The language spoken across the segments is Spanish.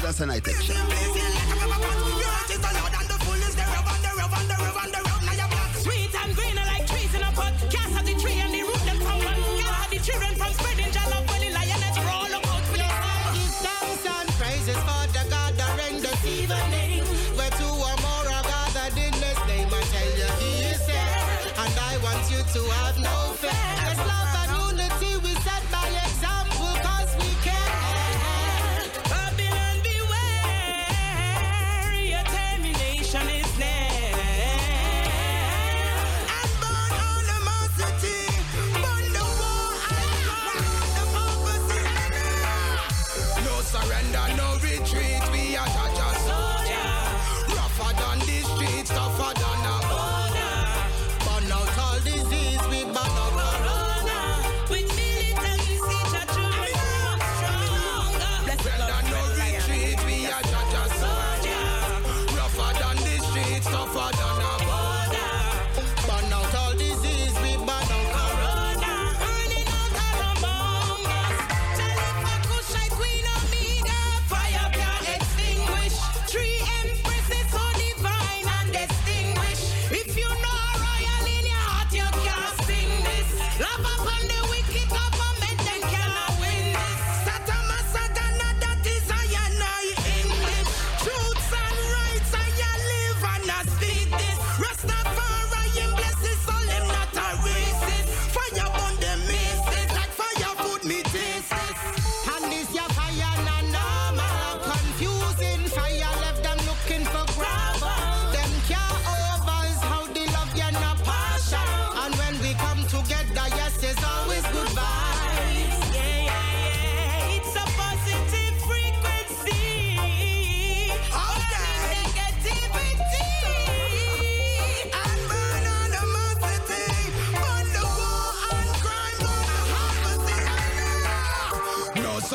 Riders and I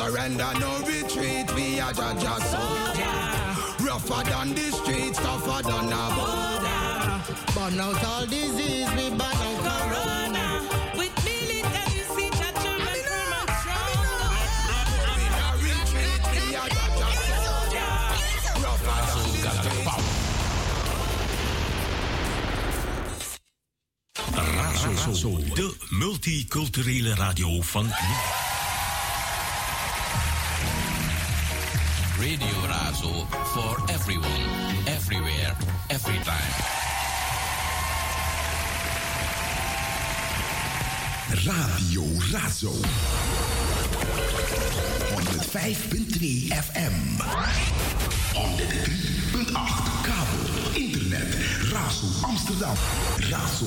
surrender, no retreat. We are Jaja soldier. Rougher than the streets, tougher than a border. Burn out all disease, we burn out corona. With military, We are retreat, we are Jaja soldier. Rougher than the streets. Razo, de multiculturele radio van Razo for everyone, everywhere, every time. Radio Razo. 105.2 FM. 103.8 kabel, internet, Razo Amsterdam. Razo,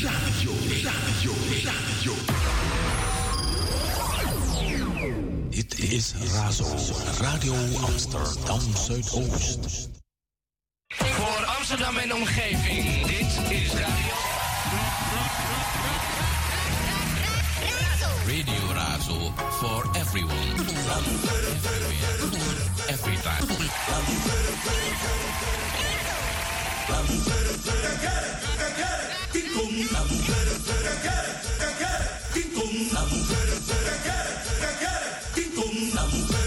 radio, radio, radio. Dit is Razo, Radio Amsterdam Zuidoost. Voor Amsterdam en omgeving, dit is Radio. Radio Razo for everyone, everywhere, every time. En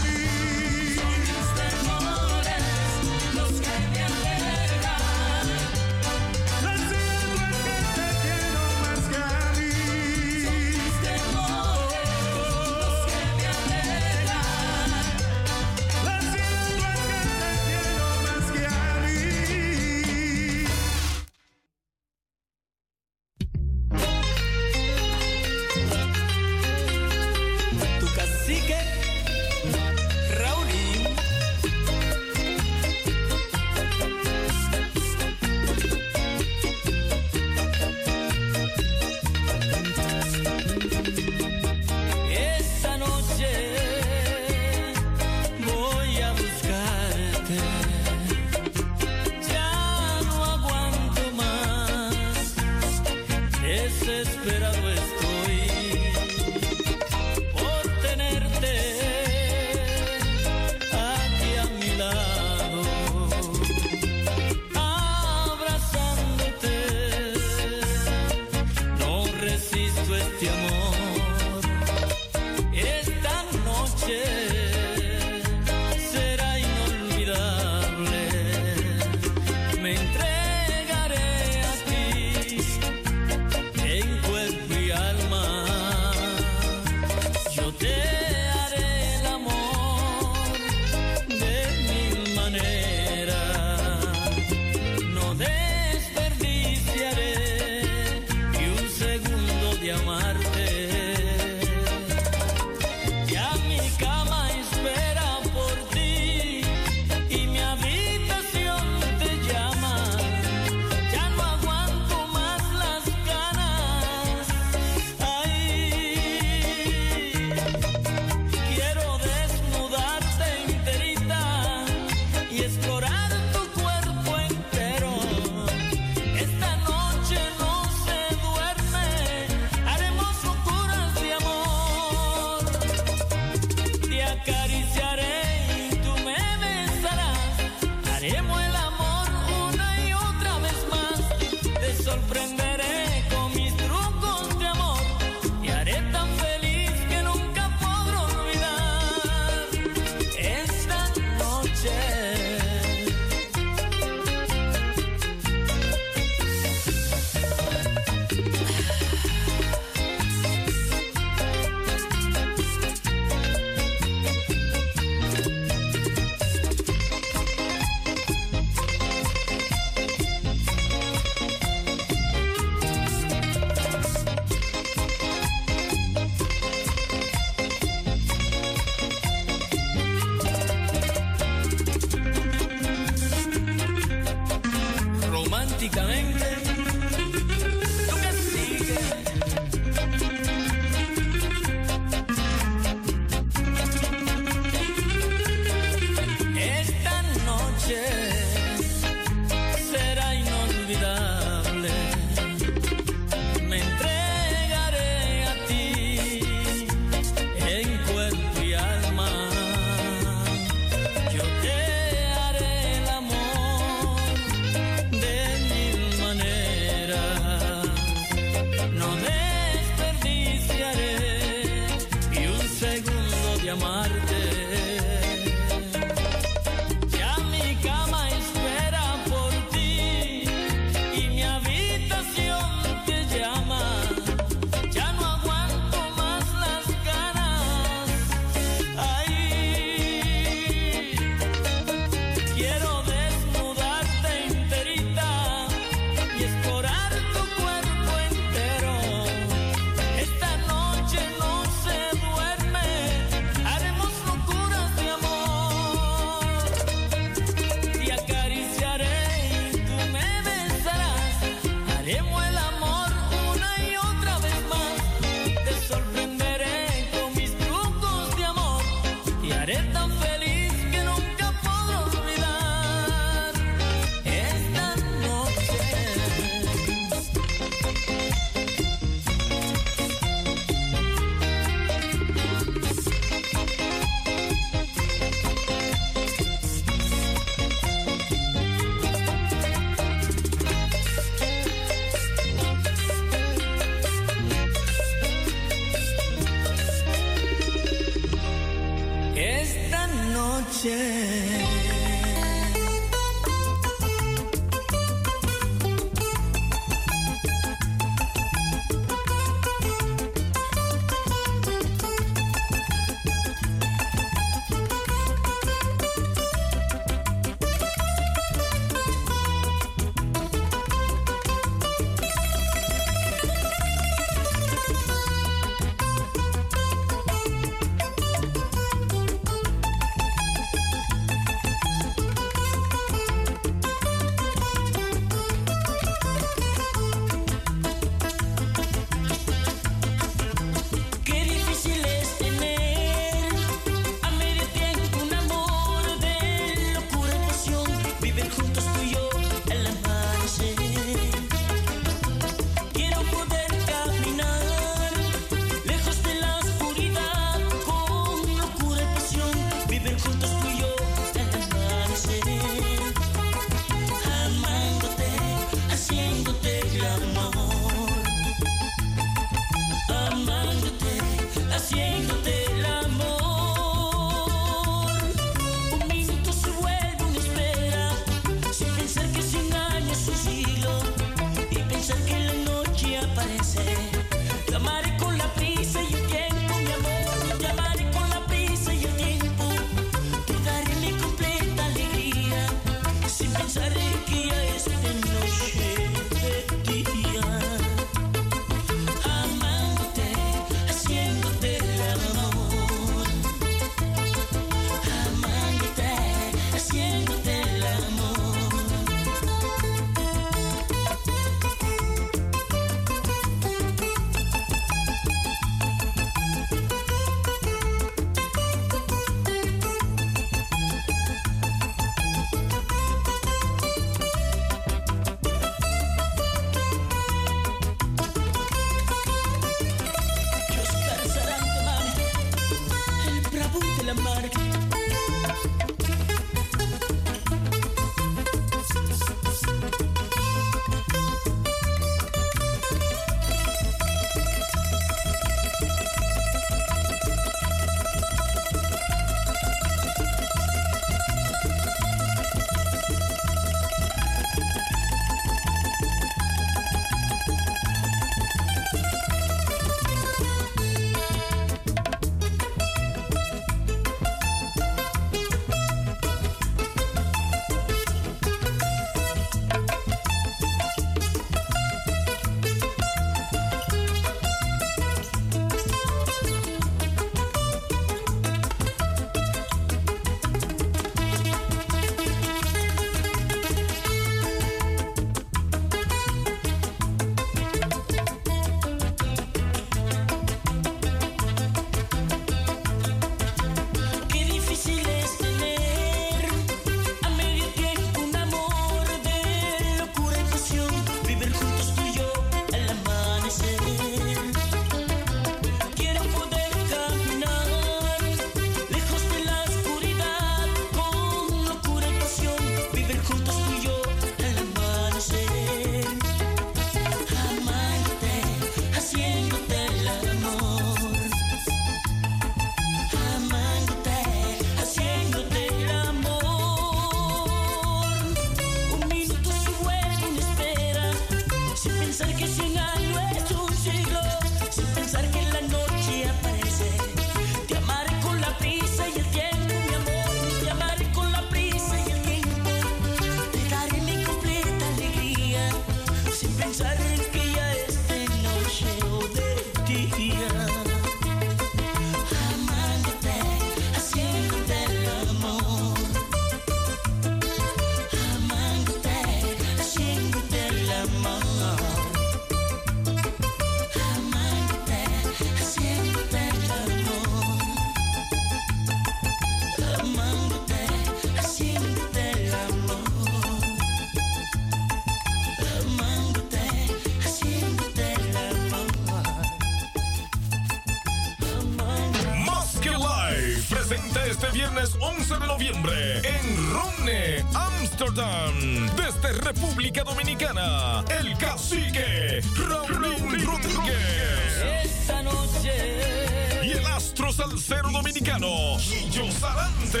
noviembre en Ronne, Amsterdam. Desde República Dominicana, el cacique Raúl Rodríguez. Esta noche. Y el astro salsero dominicano, Gillo Sarante.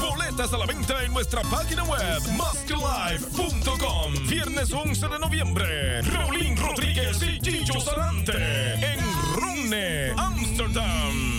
Boletas a la venta en nuestra página web, masklife.com. Viernes 11 de noviembre, Raulín Rodríguez y Gillo Sarante en Ronne, Amsterdam.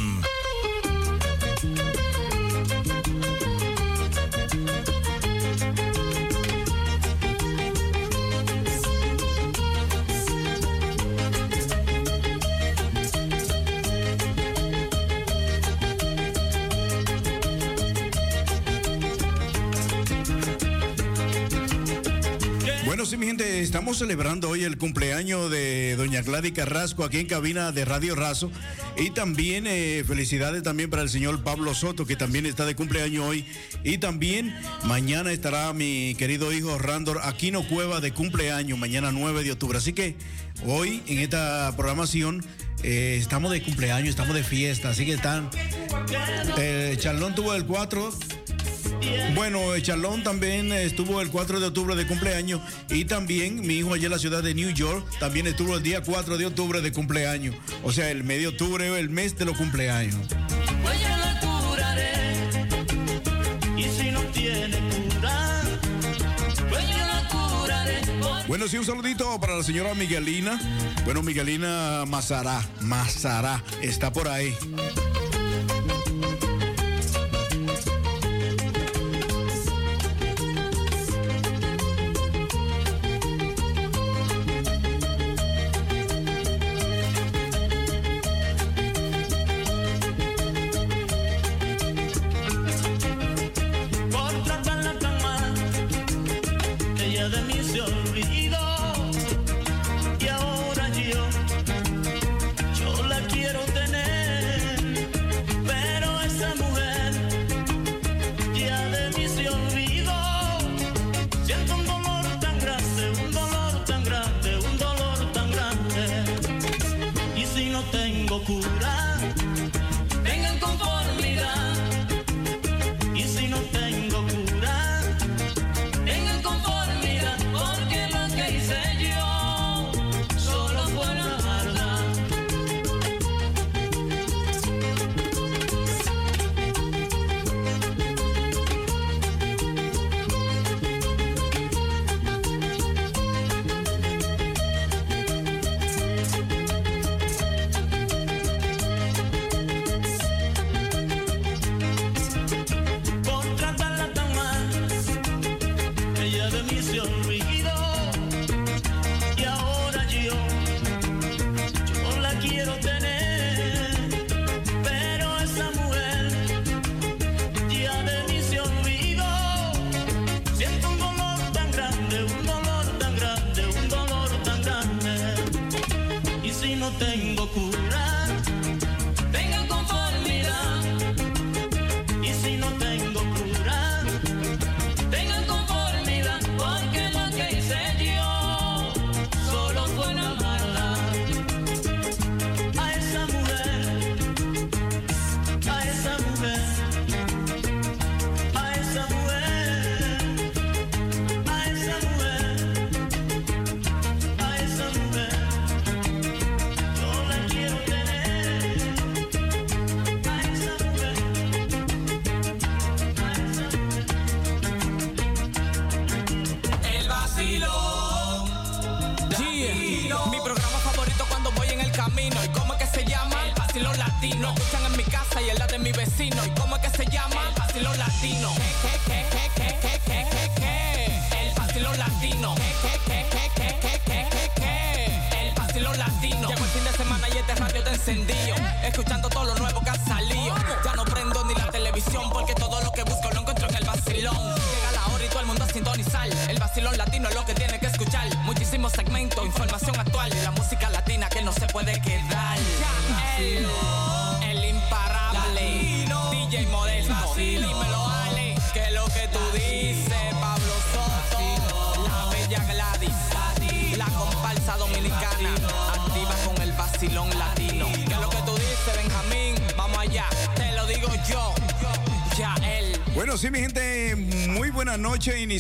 Sí, mi gente, estamos celebrando hoy el cumpleaños de doña Gladys Carrasco aquí en cabina de Radio Razo. Y también eh, felicidades también para el señor Pablo Soto, que también está de cumpleaños hoy. Y también mañana estará mi querido hijo Randor Aquino Cueva de cumpleaños, mañana 9 de octubre. Así que hoy en esta programación eh, estamos de cumpleaños, estamos de fiesta. Así que están... Eh, Charlón tuvo el 4 bueno, Charlón también estuvo el 4 de octubre de cumpleaños y también mi hijo allá en la ciudad de New York también estuvo el día 4 de octubre de cumpleaños. O sea, el medio de octubre, el mes de los cumpleaños. Pues pues. Bueno, sí, un saludito para la señora Miguelina. Bueno, Miguelina Mazará, Mazará, está por ahí.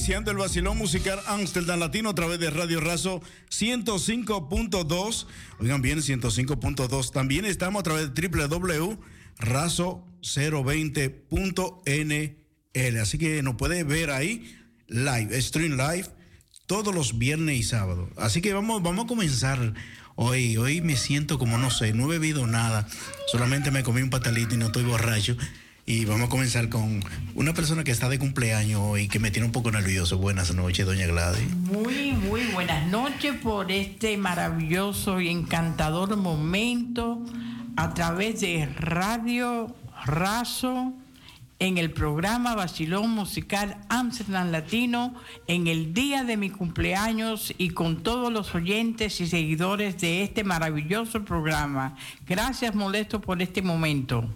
Iniciando el vacilón musical Amsterdam Latino a través de Radio Razo 105.2. Oigan bien, 105.2. También estamos a través de www.razo020.nl. Así que nos puede ver ahí, live, stream live, todos los viernes y sábados. Así que vamos, vamos a comenzar hoy. Hoy me siento como, no sé, no he bebido nada. Solamente me comí un patalito y no estoy borracho. Y vamos a comenzar con una persona que está de cumpleaños hoy, que me tiene un poco nervioso. Buenas noches, doña Gladys. Muy, muy buenas noches por este maravilloso y encantador momento a través de Radio Razo en el programa Basilón Musical Amsterdam Latino en el día de mi cumpleaños y con todos los oyentes y seguidores de este maravilloso programa. Gracias, Molesto, por este momento.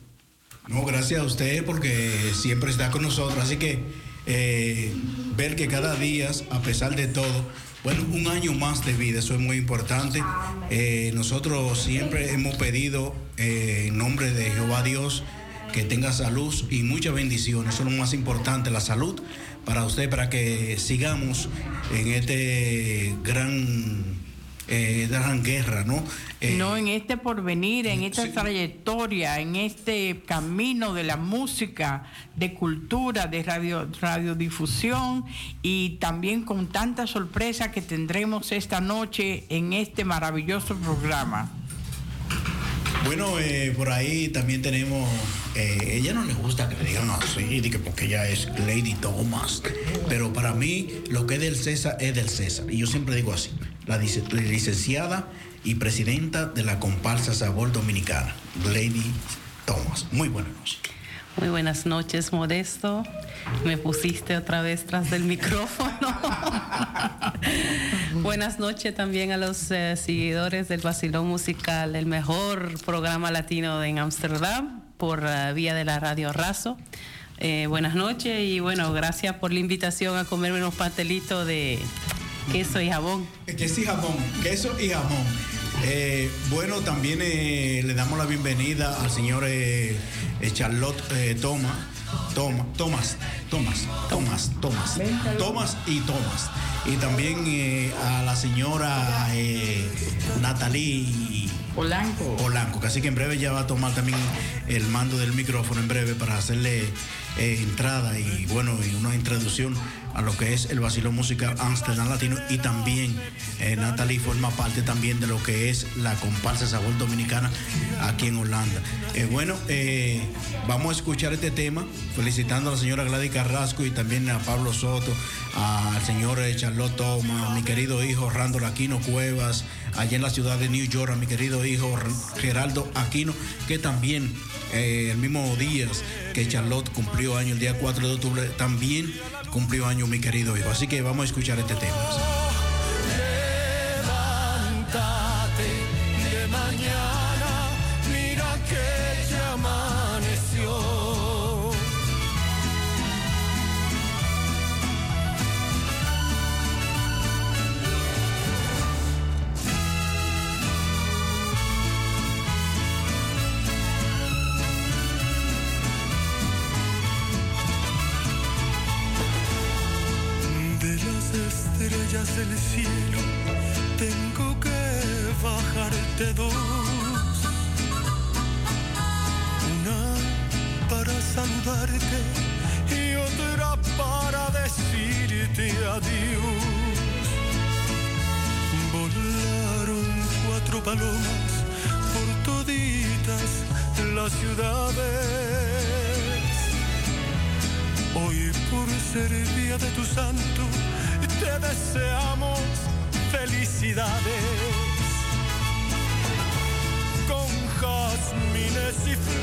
No, gracias a usted porque siempre está con nosotros. Así que eh, ver que cada día, a pesar de todo, bueno, un año más de vida, eso es muy importante. Eh, nosotros siempre hemos pedido eh, en nombre de Jehová Dios que tenga salud y muchas bendiciones. Eso es lo más importante, la salud para usted, para que sigamos en este gran, eh, gran guerra, ¿no? Eh, no en este porvenir, en esta sí. trayectoria, en este camino de la música, de cultura, de radio, radiodifusión y también con tanta sorpresa que tendremos esta noche en este maravilloso programa. Bueno, eh, por ahí también tenemos. eh, ella no le gusta que le digan así, porque ella es Lady Thomas. Pero para mí, lo que es del César es del César. Y yo siempre digo así: la licenciada y presidenta de la comparsa Sabor Dominicana, Lady Thomas. Muy buenas noches. Muy buenas noches, Modesto. Me pusiste otra vez tras del micrófono. buenas noches también a los eh, seguidores del Basilón Musical, el mejor programa latino en Ámsterdam, por eh, vía de la Radio Razo. Eh, buenas noches y bueno, gracias por la invitación a comerme unos pastelitos de queso y jabón. Queso y jamón, queso y jamón. Eh, bueno, también eh, le damos la bienvenida al señor eh, Charlotte Thomas, Toma, Thomas, Thomas, Thomas, Thomas, Thomas y Thomas. Y también a la señora Natalie Polanco. Polanco, que así que en breve ya va a tomar también el mando del micrófono en breve para hacerle eh, entrada y bueno, y una introducción a lo que es el vacilón musical Amsterdam Latino y también eh, Natalie forma parte también de lo que es la comparsa Sabor Dominicana aquí en Holanda. Eh, bueno, vamos a escuchar este tema felicitando a la señora Gladys Carrasco y también a Pablo Soto, al señor Charlotte Thomas, a mi querido hijo Randall Aquino Cuevas, allá en la ciudad de New York, a mi querido hijo Geraldo Aquino, que también eh, el mismo día que Charlotte cumplió año, el día 4 de octubre, también cumplió año mi querido hijo. Así que vamos a escuchar este tema. Estrellas del cielo tengo que bajarte dos. Una para saludarte y otra para decirte adiós. Volaron cuatro palomas por toditas las ciudades. Hoy por ser día de tu santo, te deseamos felicidades. Con jazmines y flores,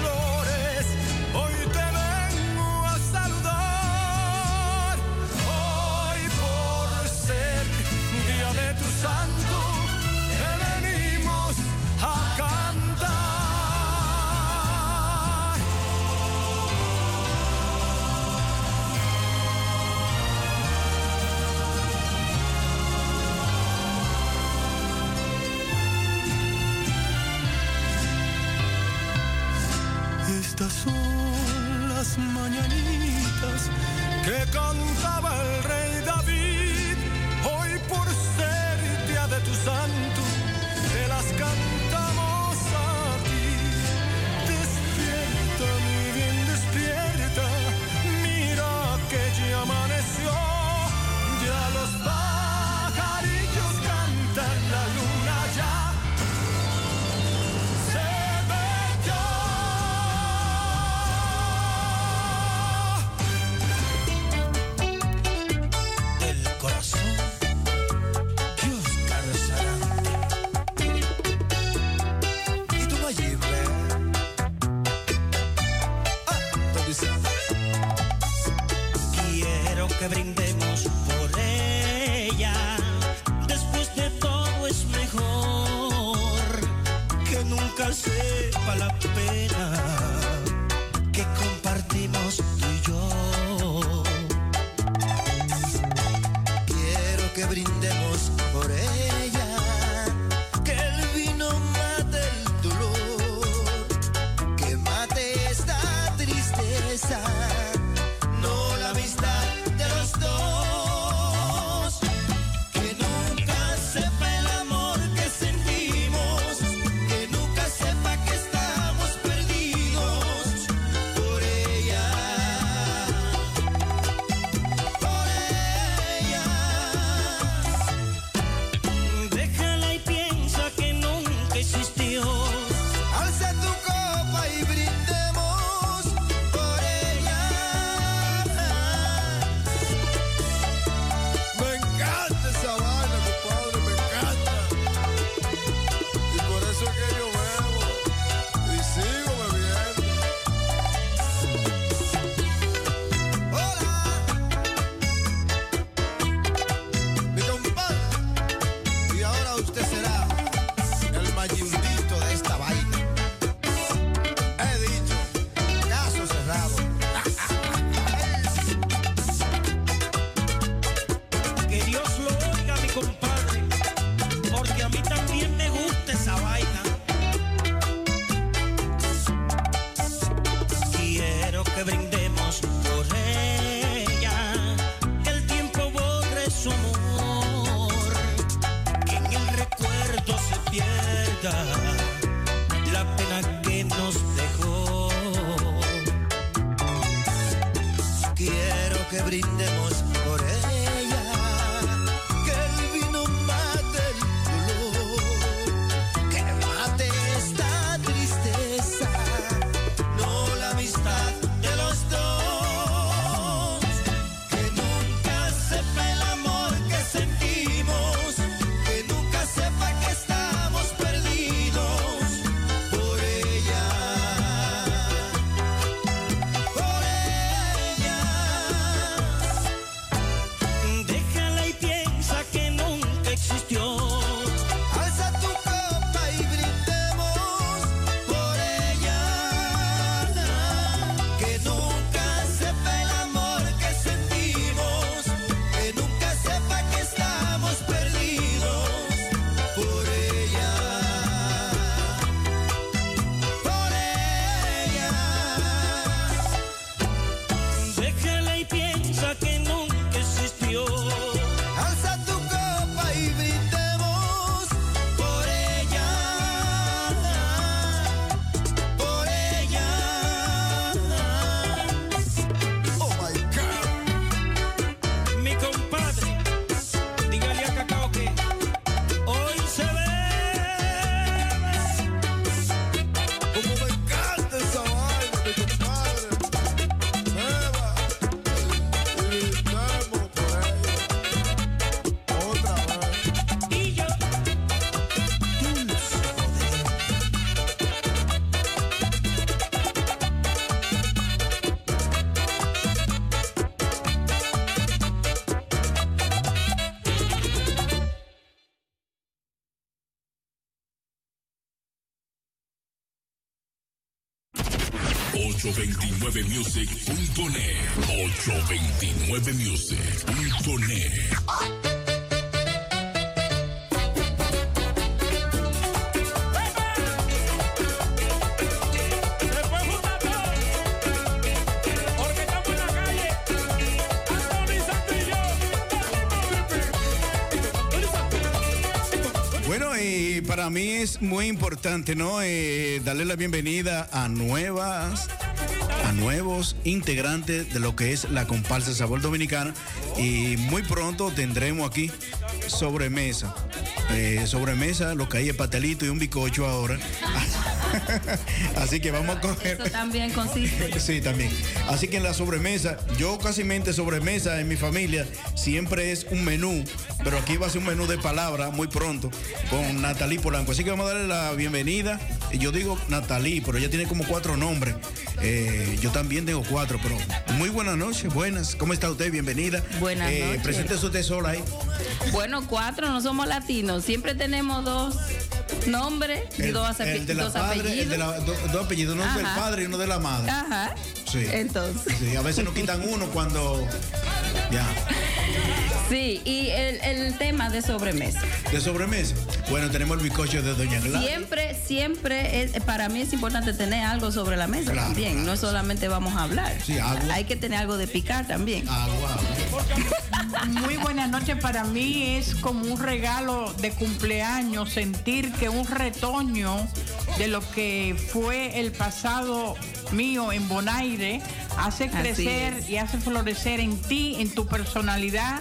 music.net 829 music.net para mí es muy importante, ¿no? Eh, darle la bienvenida a nuevas nuevos integrantes de lo que es la comparsa Sabor Dominicana. Y muy pronto tendremos aquí sobremesa. Eh, sobremesa, lo que hay es pastelito y un bicocho ahora. Así que vamos a coger. Eso también consiste. Sí, también. Así que en la sobremesa, yo casi mente sobremesa en mi familia siempre es un menú, pero aquí va a ser un menú de palabra muy pronto con Natalí Polanco. Así que vamos a darle la bienvenida. Yo digo Natalí, pero ella tiene como cuatro nombres. Eh, yo también tengo cuatro, pero muy buenas noches, buenas. ¿Cómo está usted? Bienvenida. Buenas eh, noches. Preséntese usted sola ahí. Bueno, cuatro, no somos latinos. Siempre tenemos dos nombres y dos, ape- el de la dos padre, el apellidos. de la- do- dos apellidos, uno del padre y uno de la madre. Ajá. Sí. Entonces. Sí, a veces nos quitan uno cuando. Ya. Sí, y el, el tema de sobremesa. De sobremesa. Bueno, tenemos el bizcocho de Doña Gladys. Siempre, siempre, es, para mí es importante tener algo sobre la mesa Claro, también. No solamente vamos a hablar. Sí, agua. Hay que tener algo de picar también. Agua. Muy buenas noches. Para mí es como un regalo de cumpleaños sentir que un retoño de lo que fue el pasado mío en Bonaire hace crecer y hace florecer en ti, en tu personalidad.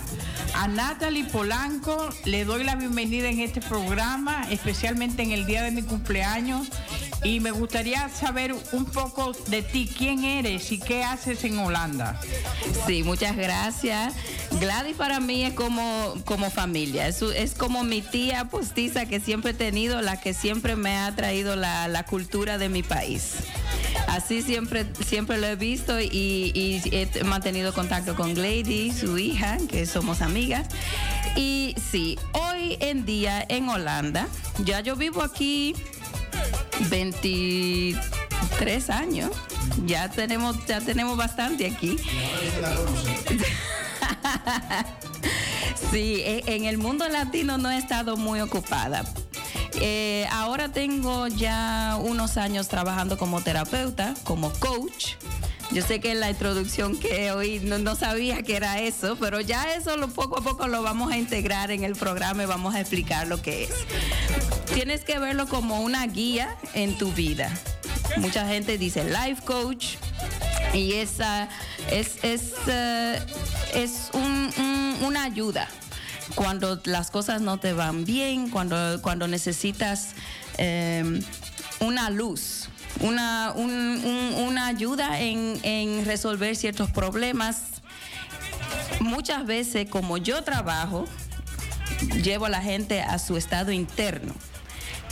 A Natalie Polanco le doy la bienvenida en este programa, especialmente en el día de mi cumpleaños. Y me gustaría saber un poco de ti, quién eres y qué haces en Holanda. Sí, muchas gracias. Gladys para mí es como, como familia, es, es como mi tía postiza que siempre he tenido, la que siempre me ha traído la, la cultura de mi país. Así siempre, siempre lo he visto y, he mantenido contacto con Gladys, su hija, que somos amigas. Y sí, hoy en día en Holanda, ya yo vivo aquí 23 años. Ya tenemos, ya tenemos bastante aquí. Sí, e- en el mundo latino no he estado muy ocupada. Eh, ahora tengo ya unos años trabajando como terapeuta, como coach. Yo sé que en la introducción que hoy no, no sabía que era eso, pero ya eso lo, poco a poco lo vamos a integrar en el programa y vamos a explicar lo que es. Tienes que verlo como una guía en tu vida. Mucha gente dice life coach y esa es, es, eh, es un- un- una ayuda cuando las cosas no te van bien, cuando, cuando necesitas eh, una luz, una, un- un- una ayuda en, en resolver ciertos problemas. Muchas veces, como yo trabajo, llevo a la gente a su estado interno.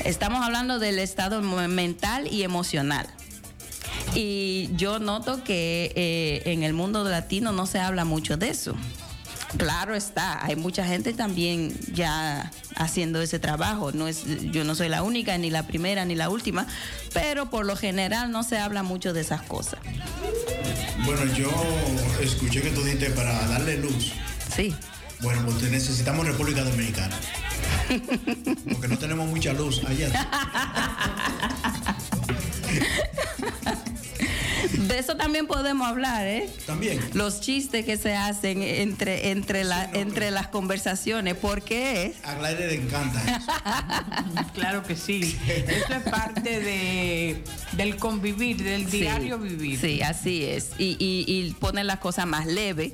Estamos hablando del estado mental y emocional. Y yo noto que eh, en el mundo latino no se habla mucho de eso. Claro está, hay mucha gente también ya haciendo ese trabajo. No es, yo no soy la única, ni la primera, ni la última, pero por lo general no se habla mucho de esas cosas. Bueno, yo escuché que tú dijiste para darle luz. Sí. Bueno, pues necesitamos República Dominicana. Porque no tenemos mucha luz allá. De eso también podemos hablar, ¿eh? También. Los chistes que se hacen entre, entre, la, entre las conversaciones. ¿Por qué es? A Gladys le encanta eso. Claro que sí. Eso es parte de, del convivir, del Sí, diario vivir. Sí, así es. Y, y, y ponen las cosas más leves.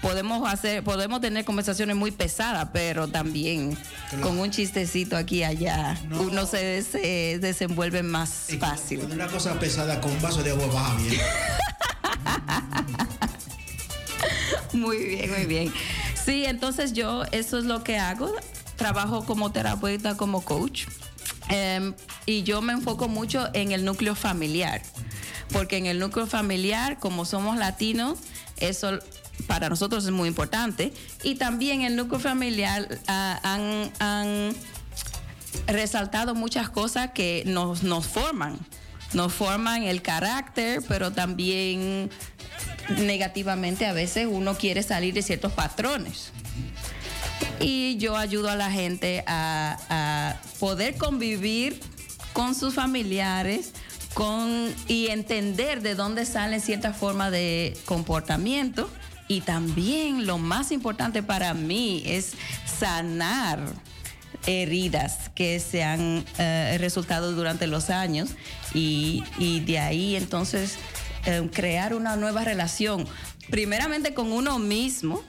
Podemos hacer, podemos tener conversaciones muy pesadas, pero también con un chistecito aquí y allá, uno se, se desenvuelve más fácil. Una cosa pesada con un vaso de agua baja bien. Muy bien, muy bien. Sí, entonces yo eso es lo que hago. Trabajo como terapeuta, como coach. Em, y yo me enfoco mucho en el núcleo familiar. Porque en el núcleo familiar, como somos latinos, eso para nosotros es muy importante. Y también el núcleo familiar ah, han, resaltado muchas cosas que nos, nos forman. Nos forman el carácter, pero también negativamente a veces uno quiere salir de ciertos patrones. Y yo ayudo a la gente a, a poder convivir con sus familiares con, y entender de dónde salen ciertas formas de comportamiento. Y también lo más importante para mí es sanar heridas que se han eh, resultado durante los años y, de ahí entonces eh, crear una nueva relación, primeramente con uno mismo,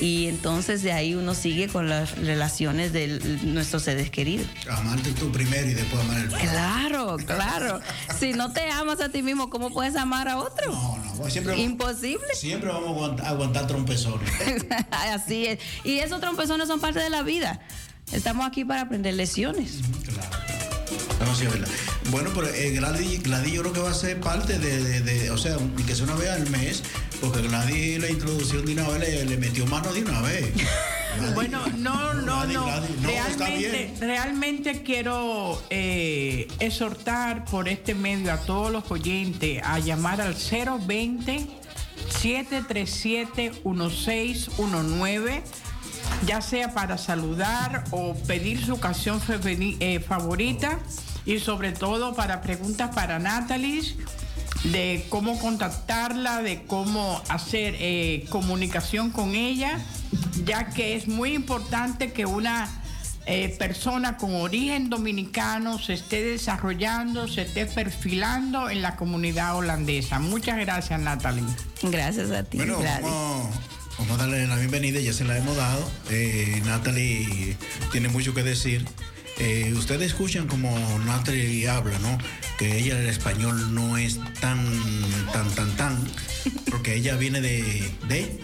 y entonces de ahí uno sigue con las relaciones de nuestros seres queridos. Amarte tú primero y después amar el prójimo. Claro, claro. si no te amas a ti mismo, ¿cómo puedes amar a otro? No, no, siempre, Imposible. siempre vamos a aguantar, aguantar trompezones. Así es. Y esos trompezones son parte de la vida. Estamos aquí para aprender lecciones. No, sí, es verdad. Bueno, pero eh, Gladys, Gladys yo creo que va a ser parte de, de- de- o sea, que sea una vez al mes, porque Gladys la introducción de una vez le, le metió mano de una vez. Bueno, no, no, Gladys, no. Gladys, no, está Realmente, quiero eh, exhortar por este medio a todos los oyentes a llamar al 020 737 1619 ya sea para saludar o pedir su canción eh, favorita y sobre todo para preguntas para Natalie de cómo contactarla, de cómo hacer eh, comunicación con ella, ya que es muy importante que una eh, persona con origen dominicano se esté desarrollando, se esté perfilando en la comunidad holandesa. Muchas gracias, Natalie. Gracias a ti, Bueno, vamos a darle la bienvenida, ya se la hemos dado. Eh, Natalie tiene mucho que decir. Eh, ustedes escuchan como Natalie habla, ¿no? Que ella el español no es tan, tan, tan, tan, porque ella viene de, de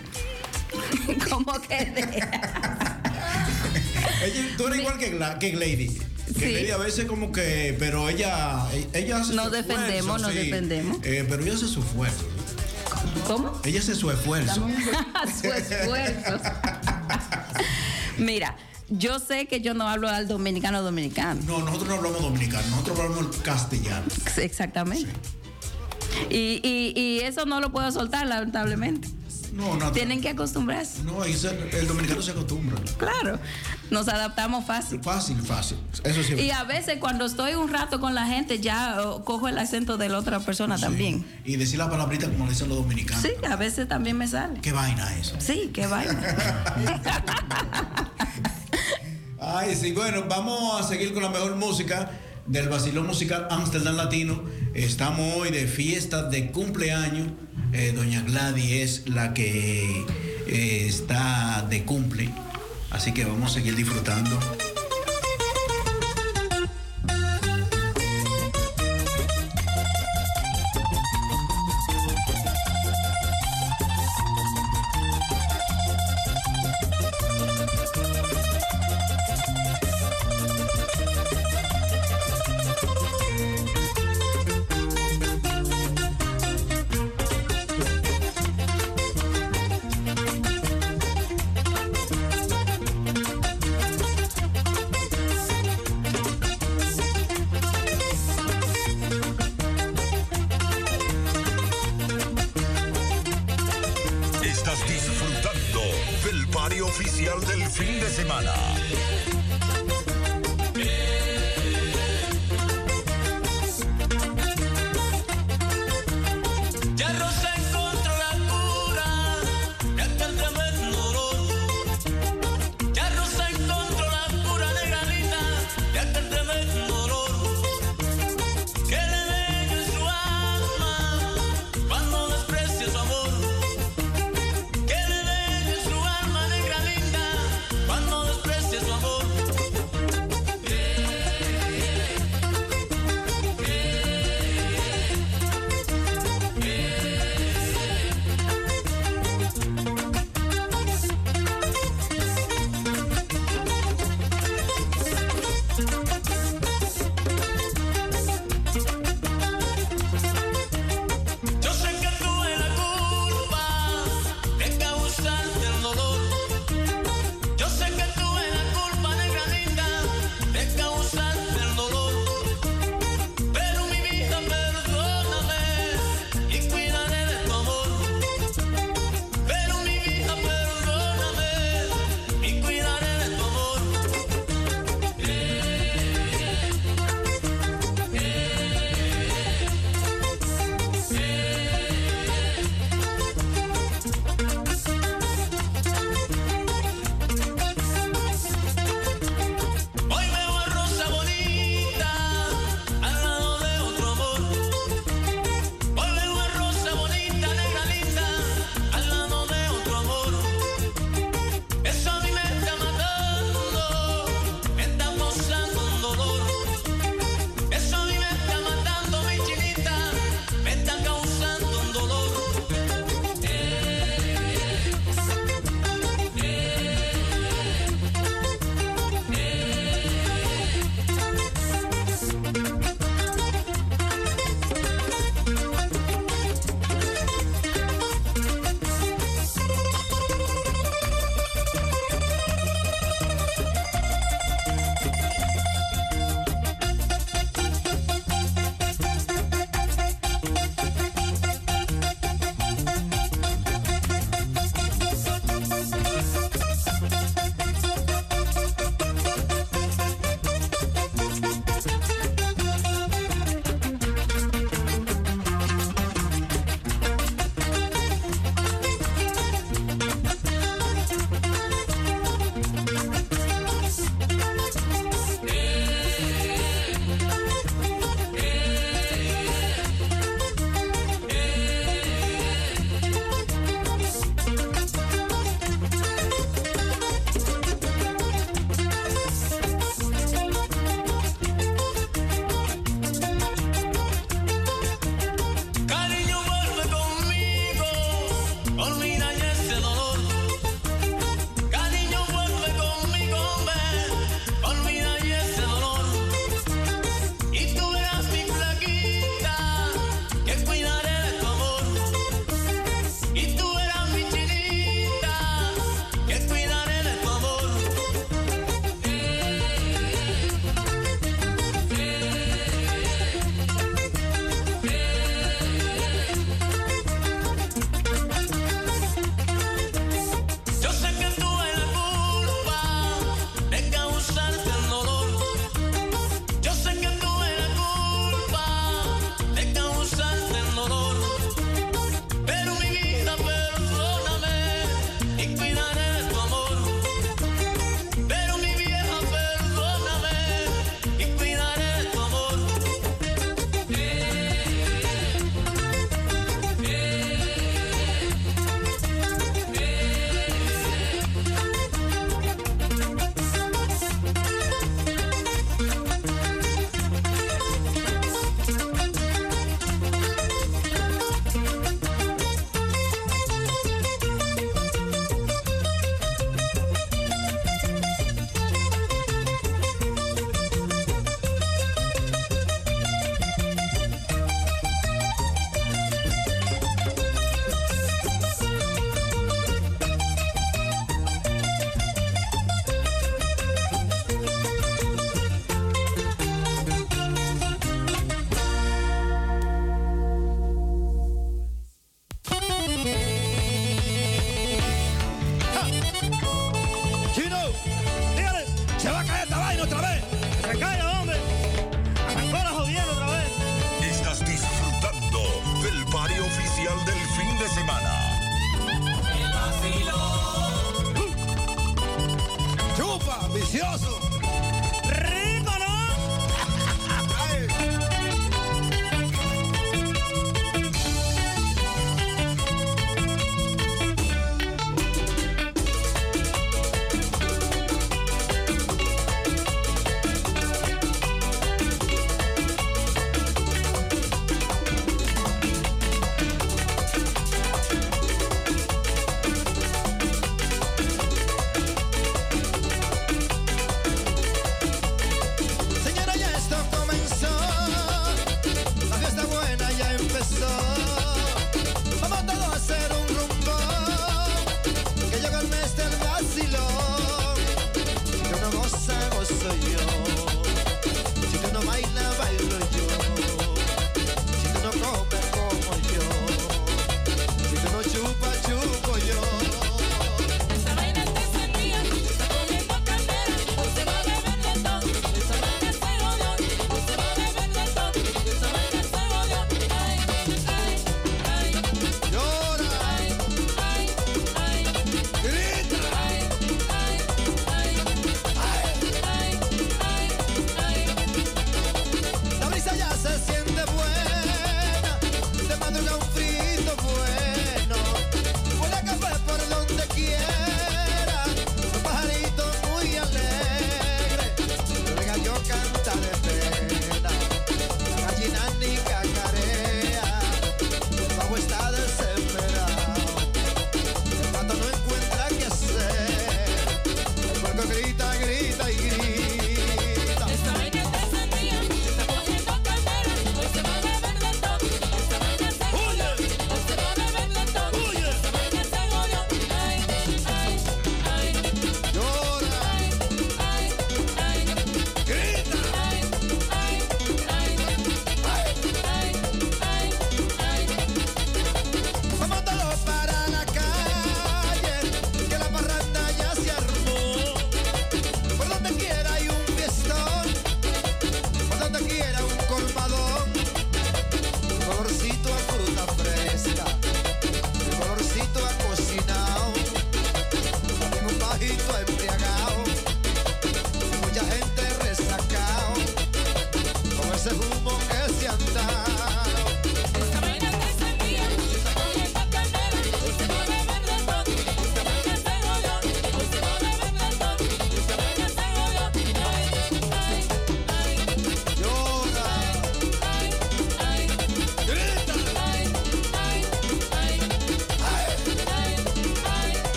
¿Cómo que de? Ella- tú eres igual que, que Lady. Que Sí. Lady a veces como que, pero ella, ella hace Nos su defendemos, esfuerzo, nos defendemos. Eh, pero ella hace su esfuerzo. ¿Cómo? Ella hace su esfuerzo. Su esfuerzo. Mira, yo sé que yo no hablo al dominicano dominicano. No, nosotros no hablamos dominicano, nosotros hablamos castellano. Exactamente. Y, y- y eso no lo puedo soltar, lamentablemente. No, no. Tienen que acostumbrarse. No, el dominicano se acostumbra. Claro, nos adaptamos fácil. Fácil, fácil. Eso sí. Y a veces cuando estoy un rato con la gente ya cojo el acento de la otra persona también. Y decir la palabrita como le dicen los dominicanos. Sí, a veces también me sale. ¿Qué vaina eso? Sí, qué vaina. Ay, sí, bueno, vamos a seguir con la mejor música del Basilón Musical Amsterdam Latino. Estamos hoy de fiesta de cumpleaños. Eh, Doña Gladys es la que eh, está de cumple. Así que vamos a seguir disfrutando.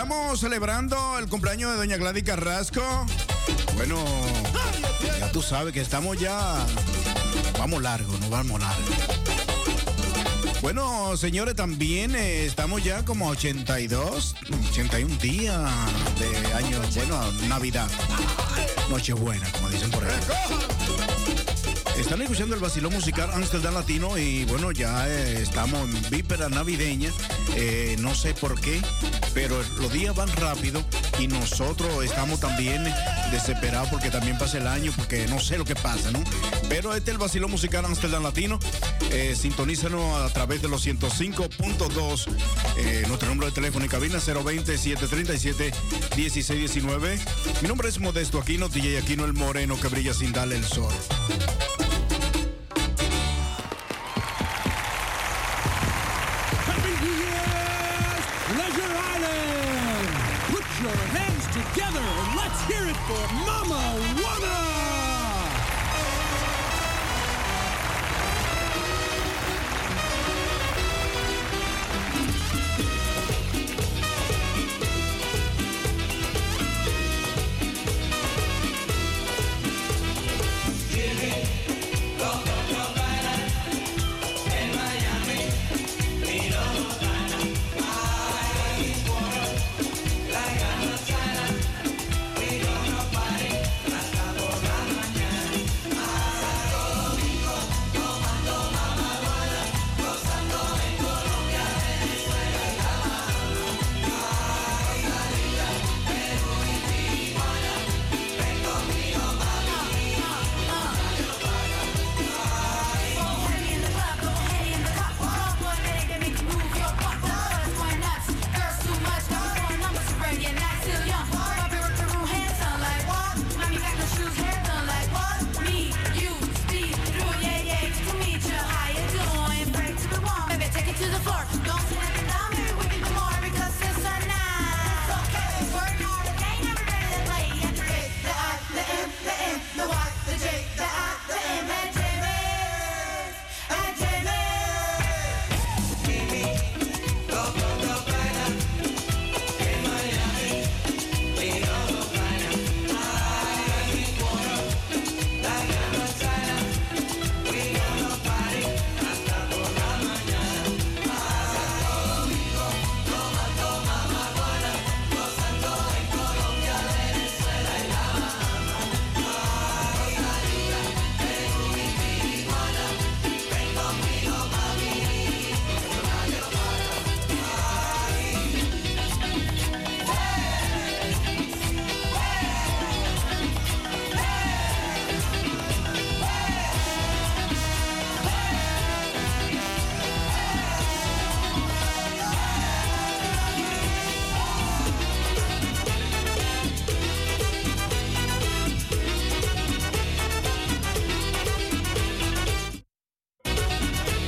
Estamos celebrando el cumpleaños de Doña Gladys Carrasco. Bueno, ya tú sabes que estamos ya. Vamos largo, nos vamos largo. Bueno, señores, también eh, estamos ya como 82, 81 días de año, bueno, Navidad. Nochebuena, como dicen por ahí. Están escuchando el vacilón musical Amsterdam Latino y bueno, ya eh, estamos en víspera navideña. Eh, no sé por qué, pero los días van rápido y nosotros estamos también desesperados porque también pasa el año, porque no sé lo que pasa, ¿no? Pero este es el vacilón musical Amsterdam Latino. Eh, sintonízanos a través de los 105.2. Eh, nuestro número de teléfono y cabina 020-737-1619. Mi nombre es Modesto Aquino, DJ Aquino el Moreno que brilla sin darle el sol.